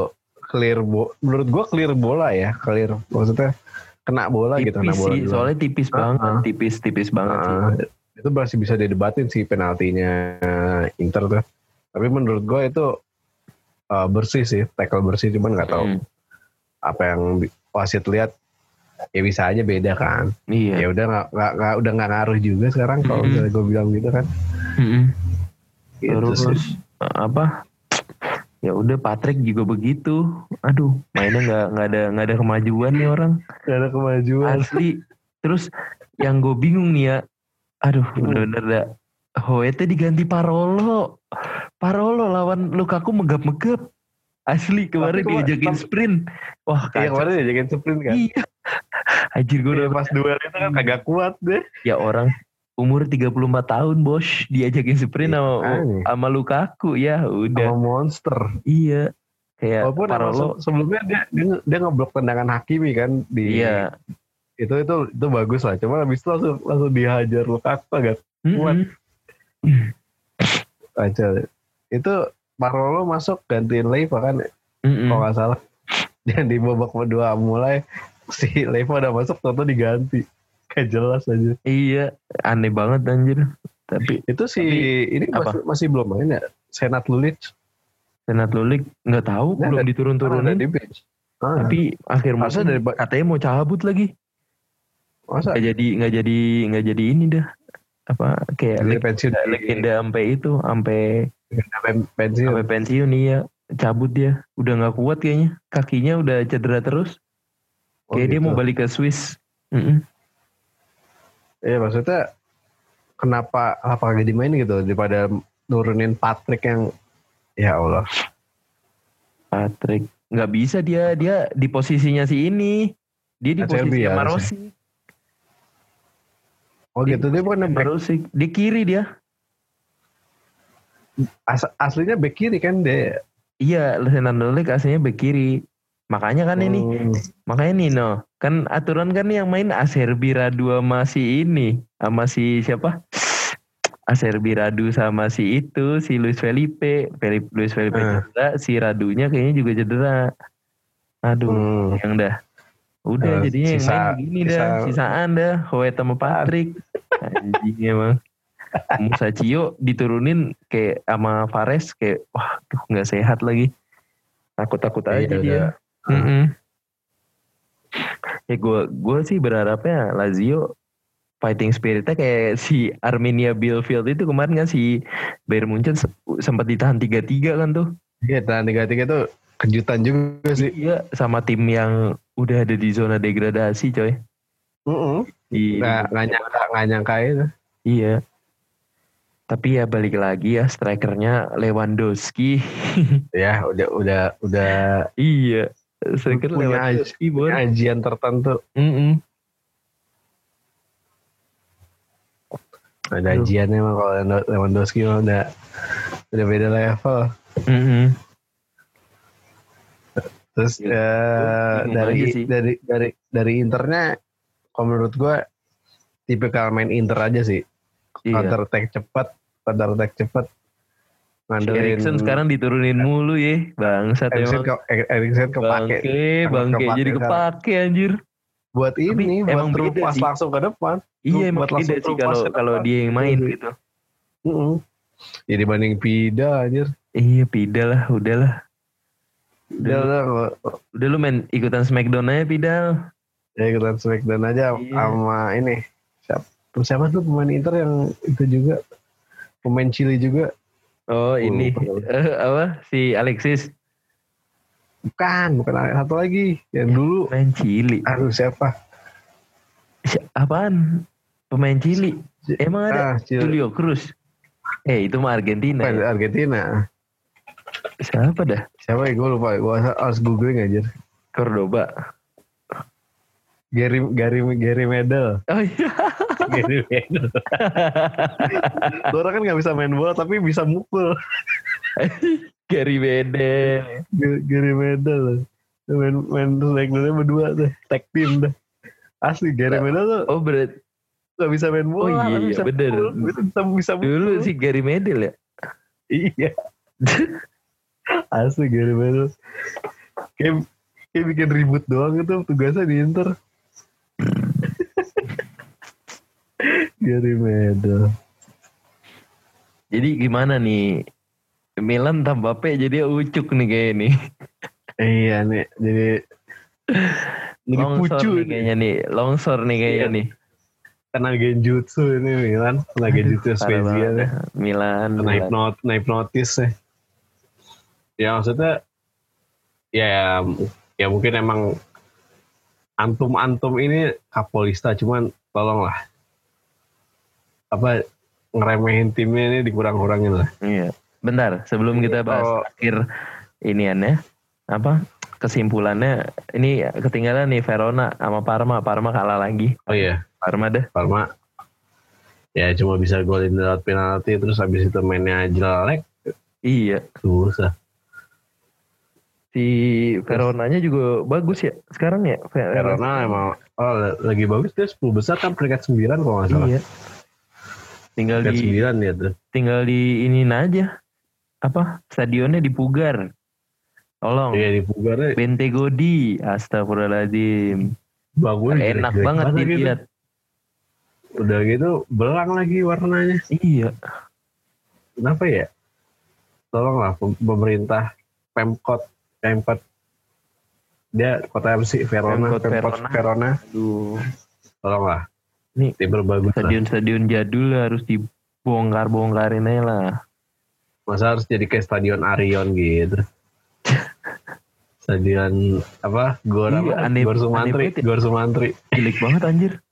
clear bo menurut gua clear bola ya clear maksudnya kena bola tipis gitu kena bola sih, soalnya tipis uh -huh. banget tipis tipis banget uh -huh. sih itu masih bisa didebatin sih penaltinya Inter tuh. Tapi menurut gue itu uh, bersih sih, tackle bersih cuman nggak tahu hmm. apa yang wasit lihat ya bisa aja beda kan. Iya. Ya udah nggak nggak udah nggak ngaruh juga sekarang kalau hmm. gue bilang gitu kan. Hmm. Gitu Terus sih. apa? Ya udah Patrick juga begitu. Aduh, mainnya nggak nggak ada nggak ada kemajuan nih orang. Gak ada kemajuan. Asli. Terus yang gue bingung nih ya, Aduh, bener-bener dah. Hoete diganti Parolo. Parolo lawan Lukaku megap-megap. Asli kemarin dia diajakin sprint. Wah, iya, kacau. Iya, kemarin diajakin sprint kan. Iya. Anjir gue udah pas duel itu kan kagak kuat deh. Ya orang umur 34 tahun bos diajakin sprint iya, sama sama Lukaku ya udah. Sama monster. Iya. Kayak Walaupun Parolo sebelumnya dia dia, dia ngeblok tendangan Hakimi kan di Iya itu itu itu bagus lah cuma habis itu langsung langsung dihajar Lukaku agak kuat mm -hmm. aja itu Marolo masuk gantiin Leiva kan mm -hmm. kalau nggak salah dan di babak kedua mulai si Leiva udah masuk tentu diganti kayak jelas aja iya aneh banget anjir tapi itu si tapi, ini apa? masih, masih belum main ya Senat Lulic Senat Lulic nggak tahu nah, belum diturun-turunin di bench. Ah. Tapi akhir masa dari katanya mau cabut lagi. Masa? Gak jadi nggak jadi nggak jadi ini dah apa kayak leg, pensiun legenda sampai itu sampai pensiun sampai pensiun iya cabut dia udah nggak kuat kayaknya kakinya udah cedera terus oh, kayak gitu. dia mau balik ke Swiss mm -mm. Iya maksudnya kenapa apa gak dimainin gitu daripada nurunin Patrick yang ya Allah Patrick nggak bisa dia dia di posisinya si ini dia di posisi ya, Marosi Oh gitu dia bukan back. sih di kiri dia. As, aslinya back kiri kan dia. Iya, Fernando Lek aslinya back kiri. Makanya kan hmm. ini, makanya Nino Kan aturan kan yang main Aserbi Radu sama si ini, sama si siapa? Aserbi Radu sama si itu, si Luis Felipe, Felipe Luis Felipe Ah. cedera, si Radunya kayaknya juga cedera. Aduh, Hmm. yang dah. Udah Eh, jadinya yang sisa- main begini dah, sisa- sisaan dah, Hoet sama Patrick. Anjing emang. Musa Cio diturunin kayak sama Fares kayak wah tuh nggak sehat lagi. Takut-takut aja Iya, dia. Mm-mm. Ya gue gue sih berharapnya Lazio fighting spiritnya kayak si Armenia Bielefeld itu kemarin kan si Bayern Munchen se- sempat ditahan 3-3 kan tuh. Iya, tahan tiga-tiga tuh kejutan juga sih. Iya sama tim yang udah ada di zona degradasi coy. Heeh. Di, Nggak nggak nyangka nggak nyangka itu. Iya. Tapi ya balik lagi ya strikernya Lewandowski. Ya udah udah udah iya. Striker Punya Lewandowski Bon. ajian tertentu. Mm-mm. Ada Aduh. ajiannya mah kalau Lewandowski mah udah udah beda level. Mm-mm. Terus Iya. eh, Bingung dari dari dari dari internya, kalau menurut gue tipikal main inter aja sih. Iya. Counter attack cepat, counter attack cepat. Erikson sekarang diturunin mulu ya. Bangsat Erikson emang. ke, Erikson kepake Bangke, bangke kepake jadi sekarang. kepake anjir. buat ini, emang buat beda terupas sih. langsung ke depan. Iya emang buat langsung beda sih kalau kalau dia yang main Iya. gitu. Mm Ya dibanding Pida anjir. Iya Pida lah, udahlah. Udah, udah, Udah lu main ikutan Smackdown aja Pidal. ya ikutan Smackdown aja Iya. sama ini. Siapa, siapa tuh pemain Inter yang itu juga pemain Chili juga. Oh ini eh, apa si Alexis Bukan, bukan satu lagi yang dulu. main Chili. Aduh siapa? Si- Apaan? Pemain Chili. Emang ada Ah. Julio Cruz. Eh itu mah Argentina. Bukan, ya. Argentina. Siapa dah? Siapa ya? Gue lupa. Gue harus googling aja. Cordoba. Gary Gary Gary Medel. Oh iya. Orang kan nggak bisa main bola tapi bisa mukul. Gary Medel. Gary Medel. Main main Smackdown berdua tuh. Tag team dah. Asli Gary Medel tuh Oh berat. gak bisa main bola. Oh iya, iya, bisa bener. mukul. Bisa, bisa, bisa mukul. Dulu si Gary Medel ya. Iya. Asli Gary Medel. Kayak, kayak bikin ribut doang itu tugasnya di Inter. Gary Medel. Jadi gimana nih? Milan tambah P jadi ucuk nih kayak ini. Iya nih, jadi jadi Longsor pucu nih kayaknya nih. Longsor nih kayaknya Iya. nih. Kena genjutsu ini Milan, kena genjutsu Spezia nih. Milan. Kena hipnot, hipnotis nih. Ya maksudnya, ya ya mungkin emang antum-antum ini kapolista, cuman tolonglah apa ngeremehin timnya ini dikurang-kurangin lah. Iya. Bentar, sebelum kita bahas Oh. akhir iniannya apa kesimpulannya ini ketinggalan nih Verona sama Parma. Parma kalah lagi. Oh iya, Parma dah. Parma ya cuma bisa golin lewat penalti terus habis itu mainnya jelek Iya. susah. Si Veronanya juga bagus ya sekarang ya. Ver- Karena emang oh, lagi bagus dia 10 besar kan peringkat 9 kalau nggak salah. Iya. Tinggal di 9 dia tuh. tinggal di ini aja. Apa? Stadionnya dipugar. Tolong. Iya di Pugarnya Bentegodi. Astagfirullahaladzim. bagus. Enak jelek-jelek banget gitu. dilihat. Udah gitu belang lagi warnanya. Iya. Kenapa ya? Tolonglah pem- pemerintah Pemkot Pemkot dia kota sih Verona Pemkot Pemkot Verona. Verona. Aduh. Tolonglah. Nih, tim bagus lah. Stadion-stadion jadul harus dibongkar-bongkarin aja lah. Masa harus jadi kayak stadion Arion gitu. stadion apa? Gor Iya, apa? aneh- Gor Sumantri, aneh banget ya. Gor Sumantri. Jelek banget anjir.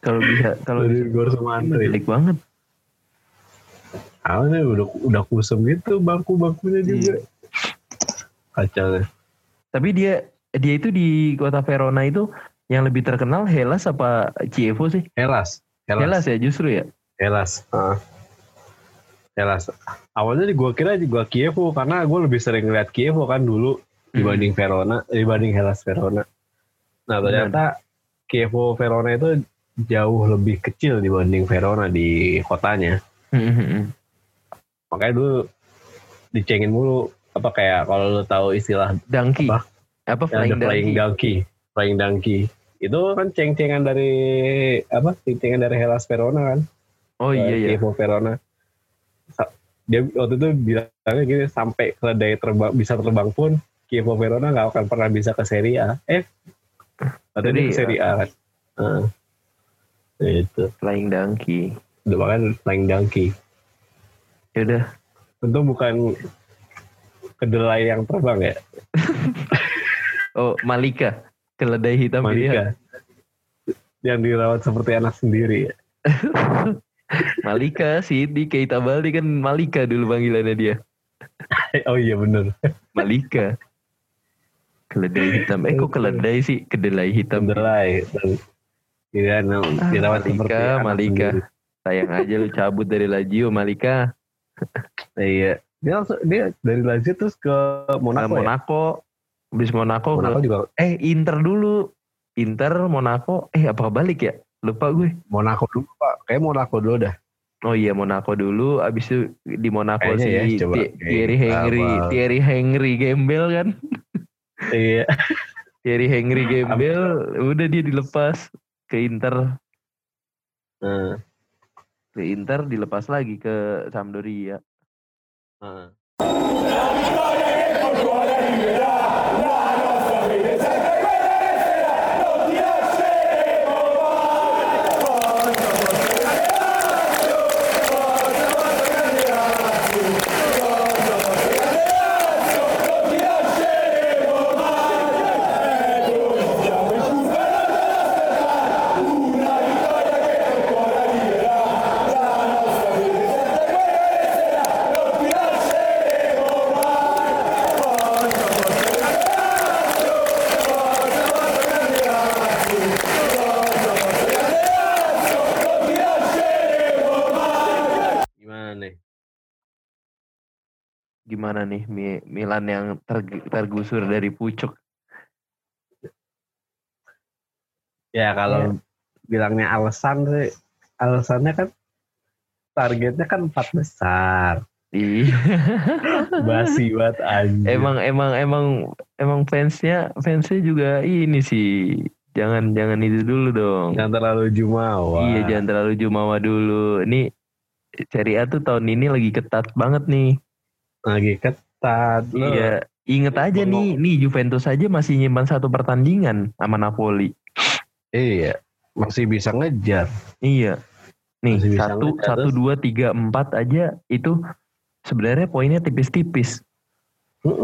Kalau bisa, kalau Gor Sumantri. jelek banget. Awalnya udah udah kusem gitu bangku-bangkunya Iya. juga. Kacau deh. Tapi dia dia itu di kota Verona itu yang lebih terkenal Hellas apa Chievo sih? Helas. Helas. Hellas ya justru ya. Helas. Ah. Helas. Awalnya di gua kira di gua Kievo karena gue lebih sering lihat Kievo kan dulu dibanding Verona, dibanding Hellas Verona. Nah ternyata Chievo Verona itu jauh lebih kecil dibanding Verona di kotanya. Hmm, Makanya dulu dicengin mulu apa kayak kalau lu tahu istilah Donkey. Apa? Apa flying, ada flying donkey? Flying donkey. Itu kan ceng-cengan dari apa? Ceng-cengan dari Hellas Verona kan. Oh iya iya. Chievo Verona. Dia waktu itu bilangnya gini sampai keledai terbang bisa terbang pun Chievo Verona nggak akan pernah bisa ke Serie A. Eh, atau ke Serie A kan. Heeh. itu Flying donkey. udah makan flying donkey. Ya udah. Untung bukan kedelai yang terbang ya, Oh Malika. Keledai hitam. Malika. Yang dirawat seperti anak sendiri ya. Malika sih di Keita Baldi kan Malika dulu panggilannya dia. Oh iya bener. Malika. Keledai hitam. Eh kok keledai sih? Kedelai hitam. Kedelai. Iya, nah, Ah, dirawat Malika, seperti anak Malika. sendiri. Sayang aja lu cabut dari Lazio Malika. Iya. Dia langsung dia dari Lazio terus ke Monaco, Monaco, ya. Monaco. Habis Monaco, ke- Monaco juga eh Inter dulu. Inter, Monaco. Eh apa balik ya? Lupa gue. Monaco dulu Pak. Kayak Monaco dulu dah. Oh iya Monaco dulu, abis itu di Monaco Kayaknya si ya, coba. Thi- Thierry Kayak Henry, apa. Thierry Henry Gembel kan, Iya. Thierry Henry Gembel, udah dia dilepas ke Inter, Nah, ke Inter dilepas lagi ke Sampdoria. nah. Gimana nih? Gimana nih Mi- Milan yang ter- tergusur dari pucuk? Ya kalau bilangnya alasan sih, alasannya kan targetnya kan empat besar. Iya. Basi banget anjir. emang emang emang emang fansnya fansnya juga ini sih. Jangan jangan itu dulu dong. Jangan terlalu jumawa. Iya jangan terlalu jumawa dulu. Ini Serie A tuh tahun ini lagi ketat banget nih. Lagi ketat. Iya, inget aja nih, ngomong- nih Juventus aja masih nyimpan satu pertandingan sama Napoli. Iya. Masih bisa ngejar. Iya. Nih Masih satu ngejar, satu dua tiga empat aja itu sebenarnya poinnya tipis-tipis.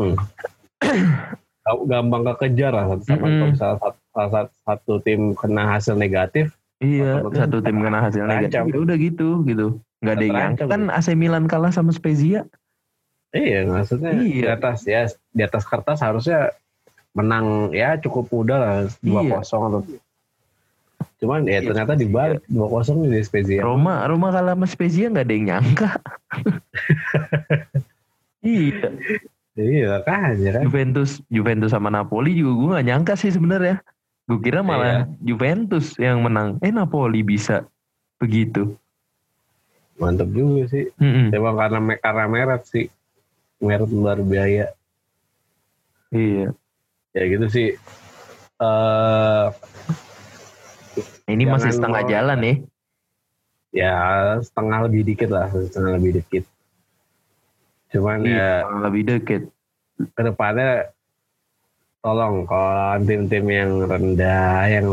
Gampang kekejar lah sama Mm-mm. kalau misalnya satu, salah satu, satu tim kena hasil negatif. Iya, satu tim kena hasil negatif. Ya udah gitu, gitu. Nggak ada yang kan AC Milan kalah sama Spezia. Iya maksudnya Iya. di atas ya di atas kertas harusnya menang ya cukup mudah lah dua Iya. kosong atau cuman ya Iya, ternyata dibalik dua kosong di Spezia. Roma, Roma kalah sama Spezia nggak ada yang nyangka. iya, Iya kan. Juventus, Juventus sama Napoli juga gue nggak nyangka sih sebenarnya. Gue kira malah Juventus yang menang. Eh Napoli bisa begitu. Mantap juga sih. Mm-mm. Emang karena karena meret sih. Meret luar biaya. Iya. Ya gitu sih. eh Ini masih setengah mau- jalan nih. ya setengah lebih dikit lah, setengah lebih dikit. Cuman Iya, ya lebih deket. ke depannya tolong kalau tim-tim yang rendah yang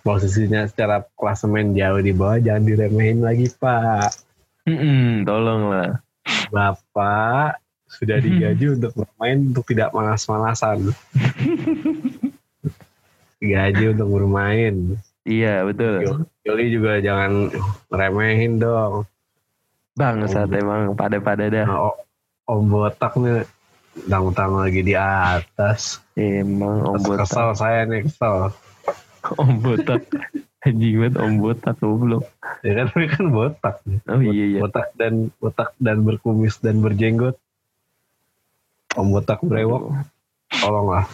posisinya secara klasemen jauh di bawah jangan diremehin lagi pak Mm-mm, tolong lah. bapak sudah digaji untuk bermain untuk tidak malas-malasan digaji untuk bermain Iya betul. Joli juga jangan remehin dong Bangsat emang pada-pada dah. nah, o- om botak nih tang-tang lagi di atas Emang om botak. kesel saya nih kesel Om botak. Anjing banget om botak goblok. ya kan ini kan botak Oh iya iya. botak dan botak dan berkumis dan berjenggot om botak brewok tolonglah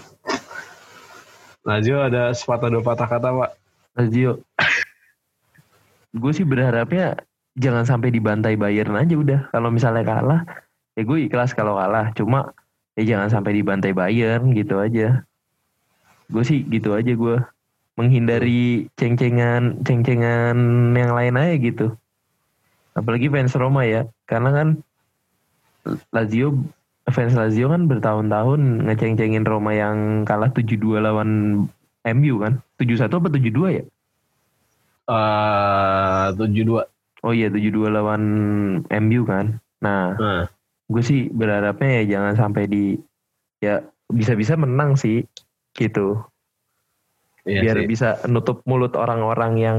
Lazio ada sepatah dua patah kata pak. Lazio. gue sih berharapnya jangan sampai dibantai Bayern aja udah. Kalau misalnya kalah, ya gue ikhlas kalau kalah. Cuma ya jangan sampai dibantai Bayern gitu aja. Gue sih gitu aja gue menghindari ceng-cengan ceng-cengan yang lain aja gitu. Apalagi fans Roma ya, karena kan Lazio fans Lazio kan bertahun-tahun ngeceng-cengin Roma yang kalah 7-2 lawan MU kan. 7-1 apa 7-2 ya? Eh, tujuh dua. Oh iya 7-2 lawan MU kan. Nah, Nah, gue sih berharapnya ya jangan sampai di ya bisa-bisa menang sih gitu. iya biar sih. bisa nutup mulut orang-orang yang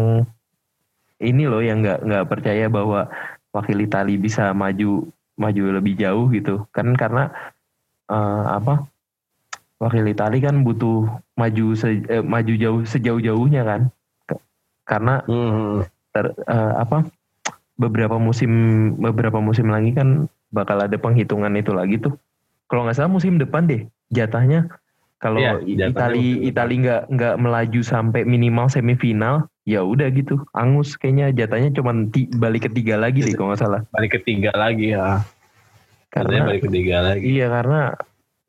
ini loh yang nggak nggak percaya bahwa wakil Itali bisa maju maju lebih jauh gitu. Kan karena eh, apa wakil Itali kan butuh maju se- eh, maju jauh sejauh-jauhnya kan. Karena Hmm, ter- eh, apa beberapa musim beberapa musim lagi kan bakal ada penghitungan itu lagi tuh. Kalau nggak salah musim depan deh jatahnya kalau Iya, jatahnya Itali. Itali nggak nggak melaju sampai minimal semifinal ya udah gitu angus kayaknya jatahnya cuma balik ketiga lagi deh kalau nggak salah balik ketiga lagi ya. Katanya karena balik ketiga lagi. iya karena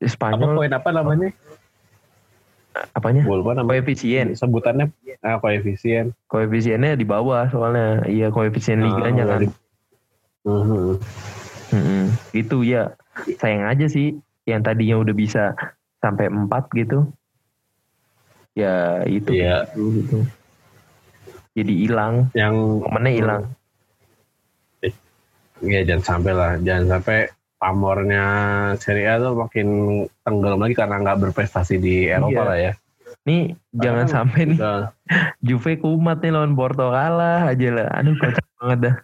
Apa Spanyol poin apa namanya? apanya lupa namanya. koefisien Sebutannya ah, koefisien. koefisiennya di bawah soalnya iya koefisien liganya Ah, kan Mhm. Mm-mm. Gitu ya. Sayang aja sih yang tadinya udah bisa sampai 4 gitu. Ya itu Iya. gitu, gitu. Jadi hilang, Yang momennya hilang. ya jangan sampai lah, jangan sampai pamornya Serie A tuh makin tenggelam lagi karena nggak berprestasi di Eropa Iya. lah ya. Nih jangan sampai nih Juve kumat nih lawan Porto kalah aja lah. Aduh kocak banget dah.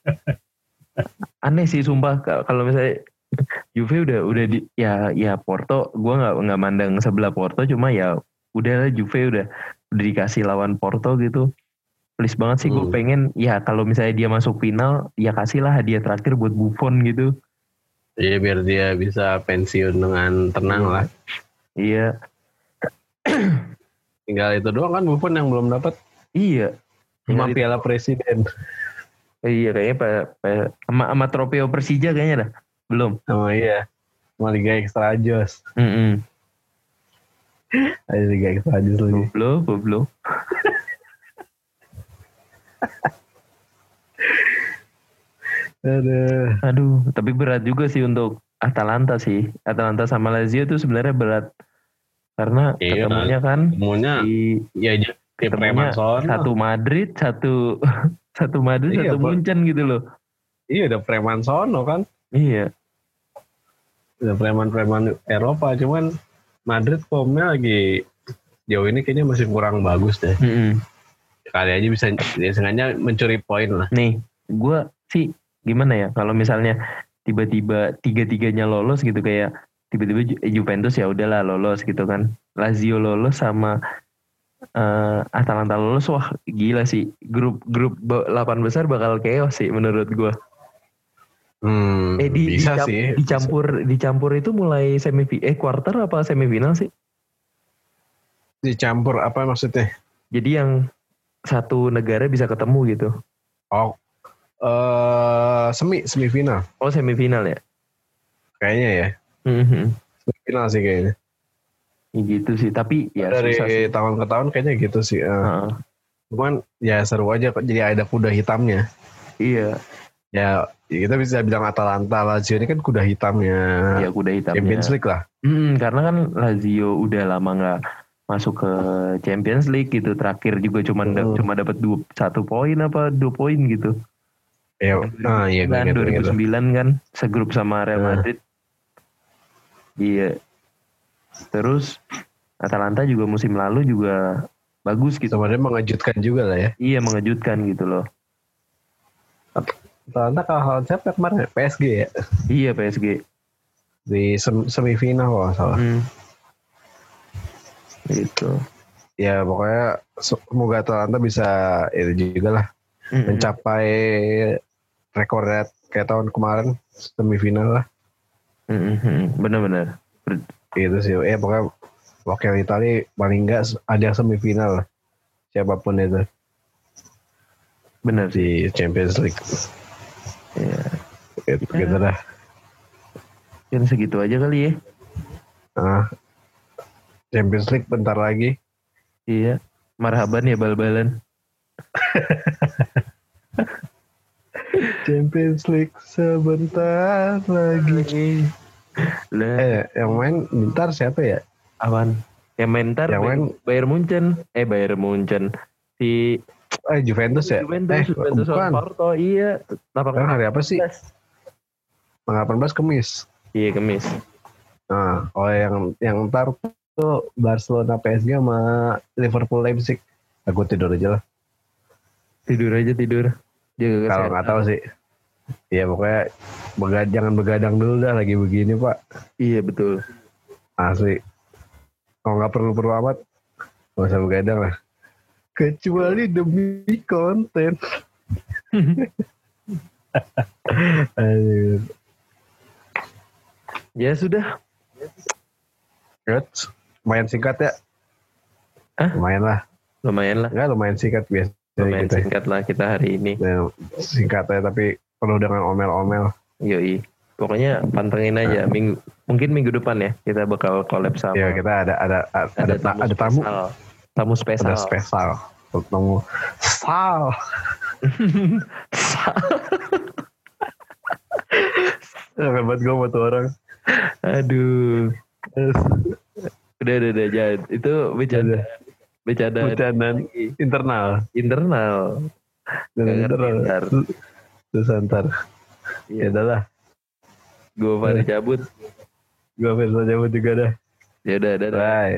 Aneh sih sumpah ka- kalau misalnya Juve udah udah di ya ya Porto gua nggak nggak mandang sebelah Porto cuma ya udah Juve udah udah dikasih lawan Porto gitu. Please banget sih gue Hmm. pengen ya kalau misalnya dia masuk final ya kasihlah hadiah terakhir buat Buffon gitu. Iya biar dia bisa pensiun dengan tenang lah. Iya, Tinggal itu doang kan Buffon yang belum dapat iya. cuma Piala Presiden Iya kayaknya pa, pa- sama, sama Trofeo Persija kayaknya dah. Belum. sama iya sama Liga Extra Jos. Mm Ada Liga Extra Jos lagi. Belum, belum. Aduh. Aduh, tapi berat juga sih untuk Atalanta sih. Atalanta sama Lazio tuh sebenarnya berat. Karena Iya. ketemunya kan Semuanya di ya di ketemunya satu Madrid, satu satu Madrid, Iya, satu. Munchen gitu loh. Iya udah preman sono kan. Iya. Preman-preman Eropa cuman Madrid formnya lagi jauh ini kayaknya masih kurang bagus deh. Mm-mm. Kali aja bisa ya, sengaja mencuri poin lah. Nih, gue sih gimana ya kalau misalnya tiba-tiba tiga-tiganya lolos gitu kayak tiba-tiba Ju- Juventus ya udahlah lolos gitu kan. Lazio lolos sama eh, Atalanta lolos wah gila sih grup grup 8 besar bakal chaos sih menurut gue. Hmm, Eh di, bisa dicam- sih. dicampur dicampur itu mulai semifinal eh quarter apa semifinal sih? Dicampur apa maksudnya? Jadi yang satu negara bisa ketemu gitu. Oh, eh semi semifinal Oh semifinal ya? kayaknya ya. Mhm. Semifinal sih kayaknya. Ya gitu sih. Tapi ya Dari susah sih. tahun ke tahun kayaknya gitu sih. Eh, Heeh. Cuman ya seru aja kok jadi ada kuda hitamnya. Iya, Ya kita bisa bilang Atalanta Lazio ini kan kuda hitamnya ya kuda hitamnya. Champions League lah. Hmm, karena kan Lazio udah lama nggak masuk ke Champions League gitu. Terakhir juga cuma Hmm. cuma dapat dua satu poin apa dua poin gitu. Ya, nah iya kan ingat, gue ingat. 2009 kan segrup sama Real Nah. Madrid. Iya. Terus Atalanta juga musim lalu juga bagus gitu. Sebenarnya mengejutkan juga lah ya. Iya mengejutkan gitu loh. Atalanta kalah lawan siapa kemarin? PSG ya? Iya PSG. Di sem- semifinal kalau nggak salah. Hmm. Gitu. Ya pokoknya semoga Atalanta bisa itu juga lah. Mm-mm. Mencapai rekornya kayak tahun kemarin semifinal lah. Mm-mm. Bener-bener. Gitu sih. Ya pokoknya wakil Italia paling enggak ada semifinal lah. siapa pun itu Bener sih. di Champions League Ya. gitu, gitu dah Kan segitu aja kali ya. Nah, Champions League bentar lagi Iya. Marhaban ya bal-balan. Champions League sebentar lagi Lah, eh yang main bentar siapa ya awan. Yang main ntar Yang main- Bayar Munchen. Eh Bayar Munchen. Si eh Juventus ya Juventus, eh Juventus bukan Porto. Iya. Sekarang hari apa sih 18. 18 Kemis Iya kemis. Nah, oh yang yang ntar tuh Barcelona PSG sama Liverpool Leipzig. Aku tidur aja lah. Tidur aja tidur. Kalau nggak tahu sih. Iya pokoknya begad, jangan begadang dulu dah lagi begini pak. Iya betul. Asli. Kalau nggak perlu-perlu amat, nggak usah begadang lah. Kecuali demi konten. Ya sudah. Good. Lumayan singkat ya. Hah? Lumayan lah. Lumayan lah. Enggak lumayan singkat biasa. Lumayan kita. singkat lah kita hari ini. Ya, singkat aja tapi penuh dengan omel-omel. Yoi. Pokoknya pantengin aja. Minggu, mungkin minggu depan ya kita bakal collab sama. Ya kita ada ada ada, ada, ta- ada tamu, spesial. Tamu spesial. ada spesial. Tamu Sal. Jangan buat gue buat tuh orang. Aduh. Udah, udah, udah. Jangan. Itu bercanda. Bercanda. Bercandaan lagi. internal. Internal. Internal. Ya Iya. udah lah. Gue Fahri cabut. Gue Firsa cabut juga dah. Ya udah, dadah. Bye.